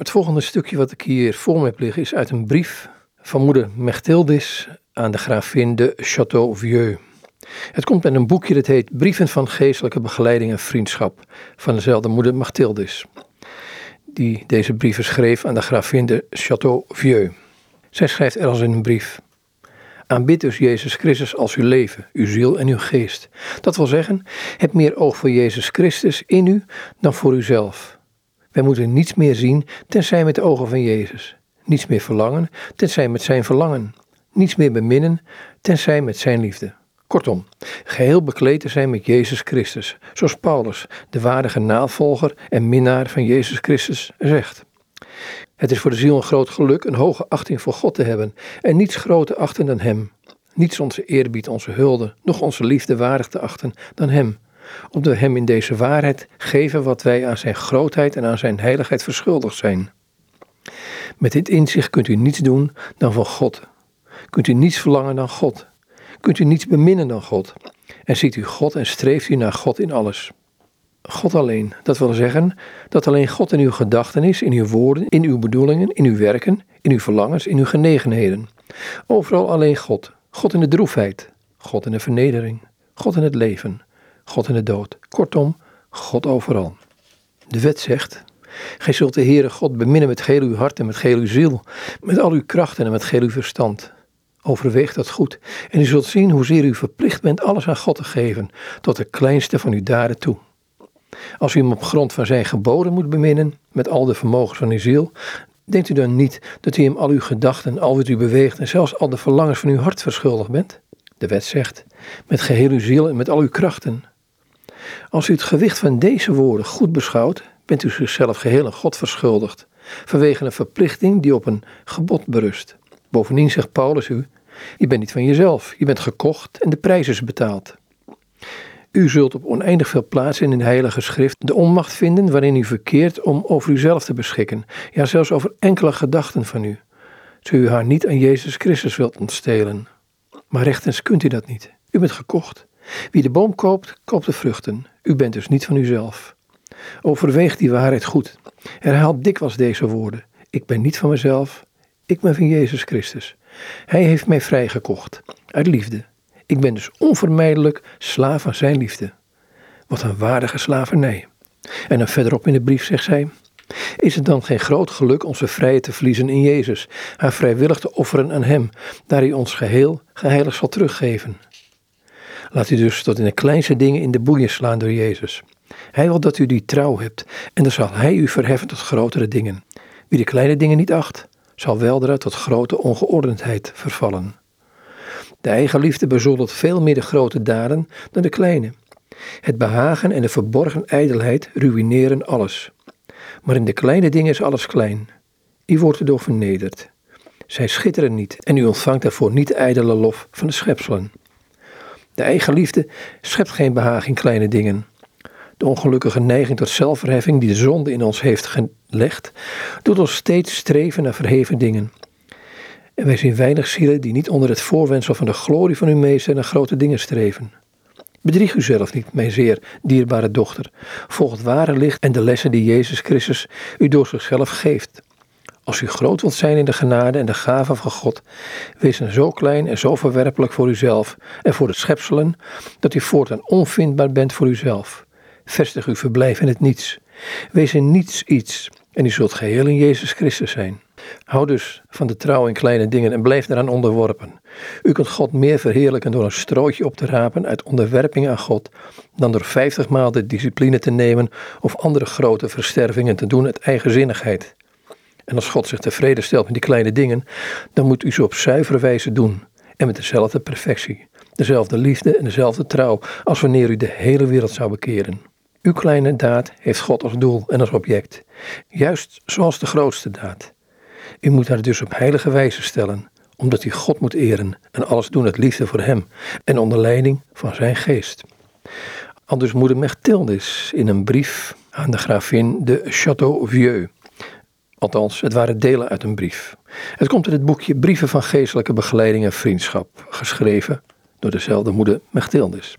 Het volgende stukje wat ik hier voor me heb liggen is uit een brief van moeder Mechtildis aan de gravin de Château-Vieux. Het komt met een boekje dat heet Brieven van geestelijke begeleiding en vriendschap van dezelfde moeder Machtildis, die deze brieven schreef aan de gravin de Château-Vieux. Zij schrijft er als in een brief. Aanbid dus Jezus Christus als uw leven, uw ziel en uw geest. Dat wil zeggen, heb meer oog voor Jezus Christus in u dan voor uzelf. Wij moeten niets meer zien tenzij met de ogen van Jezus. Niets meer verlangen tenzij met zijn verlangen. Niets meer beminnen tenzij met zijn liefde. Kortom, geheel bekleed te zijn met Jezus Christus, zoals Paulus, de waardige navolger en minnaar van Jezus Christus, zegt. Het is voor de ziel een groot geluk een hoge achting voor God te hebben en niets groter achten dan Hem. Niets onze eerbied, onze hulde, nog onze liefde waardig te achten dan Hem. Omdat we Hem in deze waarheid geven wat wij aan Zijn grootheid en aan Zijn heiligheid verschuldigd zijn. Met dit inzicht kunt u niets doen dan van God. Kunt u niets verlangen dan God. Kunt u niets beminnen dan God. En ziet u God en streeft u naar God in alles. God alleen. Dat wil zeggen dat alleen God in uw gedachten is, in uw woorden, in uw bedoelingen, in uw werken, in uw verlangens, in uw genegenheden. Overal alleen God. God in de droefheid, God in de vernedering, God in het leven, God in de dood. Kortom, God overal. De wet zegt, gij zult de Heere God beminnen met geheel uw hart en met geheel uw ziel, met al uw krachten en met geheel uw verstand. Overweeg dat goed en u zult zien hoezeer u verplicht bent alles aan God te geven, tot de kleinste van uw daden toe. Als u hem op grond van zijn geboden moet beminnen, met al de vermogens van uw ziel, denkt u dan niet dat u hem al uw gedachten, al wat u beweegt en zelfs al de verlangens van uw hart verschuldigd bent? De wet zegt, met geheel uw ziel en met al uw krachten. Als u het gewicht van deze woorden goed beschouwt, bent u zichzelf geheel aan God verschuldigd, vanwege een verplichting die op een gebod berust. Bovendien zegt Paulus u, je bent niet van jezelf, je bent gekocht en de prijs is betaald. U zult op oneindig veel plaatsen in de Heilige Schrift de onmacht vinden waarin u verkeert om over uzelf te beschikken, ja zelfs over enkele gedachten van u, zo u haar niet aan Jezus Christus wilt ontstelen. Maar rechtens kunt u dat niet. U bent gekocht. Wie de boom koopt, koopt de vruchten. U bent dus niet van uzelf. Overweeg die waarheid goed. Herhaal dikwijls deze woorden. Ik ben niet van mezelf, ik ben van Jezus Christus. Hij heeft mij vrijgekocht, uit liefde. Ik ben dus onvermijdelijk slaaf van zijn liefde. Wat een waardige slavernij. En dan verderop in de brief zegt zij: Is het dan geen groot geluk onze vrijheid te verliezen in Jezus, haar vrijwillig te offeren aan Hem, daar Hij ons geheel geheilig zal teruggeven? Laat u dus tot in de kleinste dingen in de boeien slaan door Jezus. Hij wil dat u die trouw hebt, en dan zal Hij u verheffen tot grotere dingen. Wie de kleine dingen niet acht, zal weldra tot grote ongeordendheid vervallen. De eigenliefde bezoldigt veel meer de grote daden dan de kleine. Het behagen en de verborgen ijdelheid ruïneren alles. Maar in de kleine dingen is alles klein. U wordt erdoor vernederd. Zij schitteren niet en u ontvangt daarvoor niet de ijdele lof van de schepselen. De eigenliefde schept geen behagen in kleine dingen. De ongelukkige neiging tot zelfverheffing die de zonde in ons heeft gelegd, doet ons steeds streven naar verheven dingen. En wij zien weinig zielen die niet onder het voorwendsel van de glorie van uw meester naar grote dingen streven. Bedrieg uzelf niet, mijn zeer dierbare dochter. Volg het ware licht en de lessen die Jezus Christus u door zichzelf geeft. Als u groot wilt zijn in de genade en de gave van God, wees dan zo klein en zo verwerpelijk voor uzelf en voor de schepselen, dat u voortaan onvindbaar bent voor uzelf. Vestig uw verblijf in het niets. Wees in niets iets en u zult geheel in Jezus Christus zijn. Hou dus van de trouw in kleine dingen en blijf daaraan onderworpen. U kunt God meer verheerlijken door een strootje op te rapen uit onderwerping aan God, dan door vijftig maal de discipline te nemen of andere grote verstervingen te doen uit eigenzinnigheid. En als God zich tevreden stelt met die kleine dingen, dan moet u ze op zuivere wijze doen en met dezelfde perfectie, dezelfde liefde en dezelfde trouw als wanneer u de hele wereld zou bekeren. Uw kleine daad heeft God als doel en als object, juist zoals de grootste daad. U moet haar dus op heilige wijze stellen, omdat u God moet eren en alles doen het liefde voor Hem en onder leiding van Zijn geest. Anders moeder Mechtildis in een brief aan de gravin de Château-Vieux. Althans, het waren delen uit een brief. Het komt in het boekje Brieven van Geestelijke Begeleiding en Vriendschap, geschreven door dezelfde moeder Mechtildis.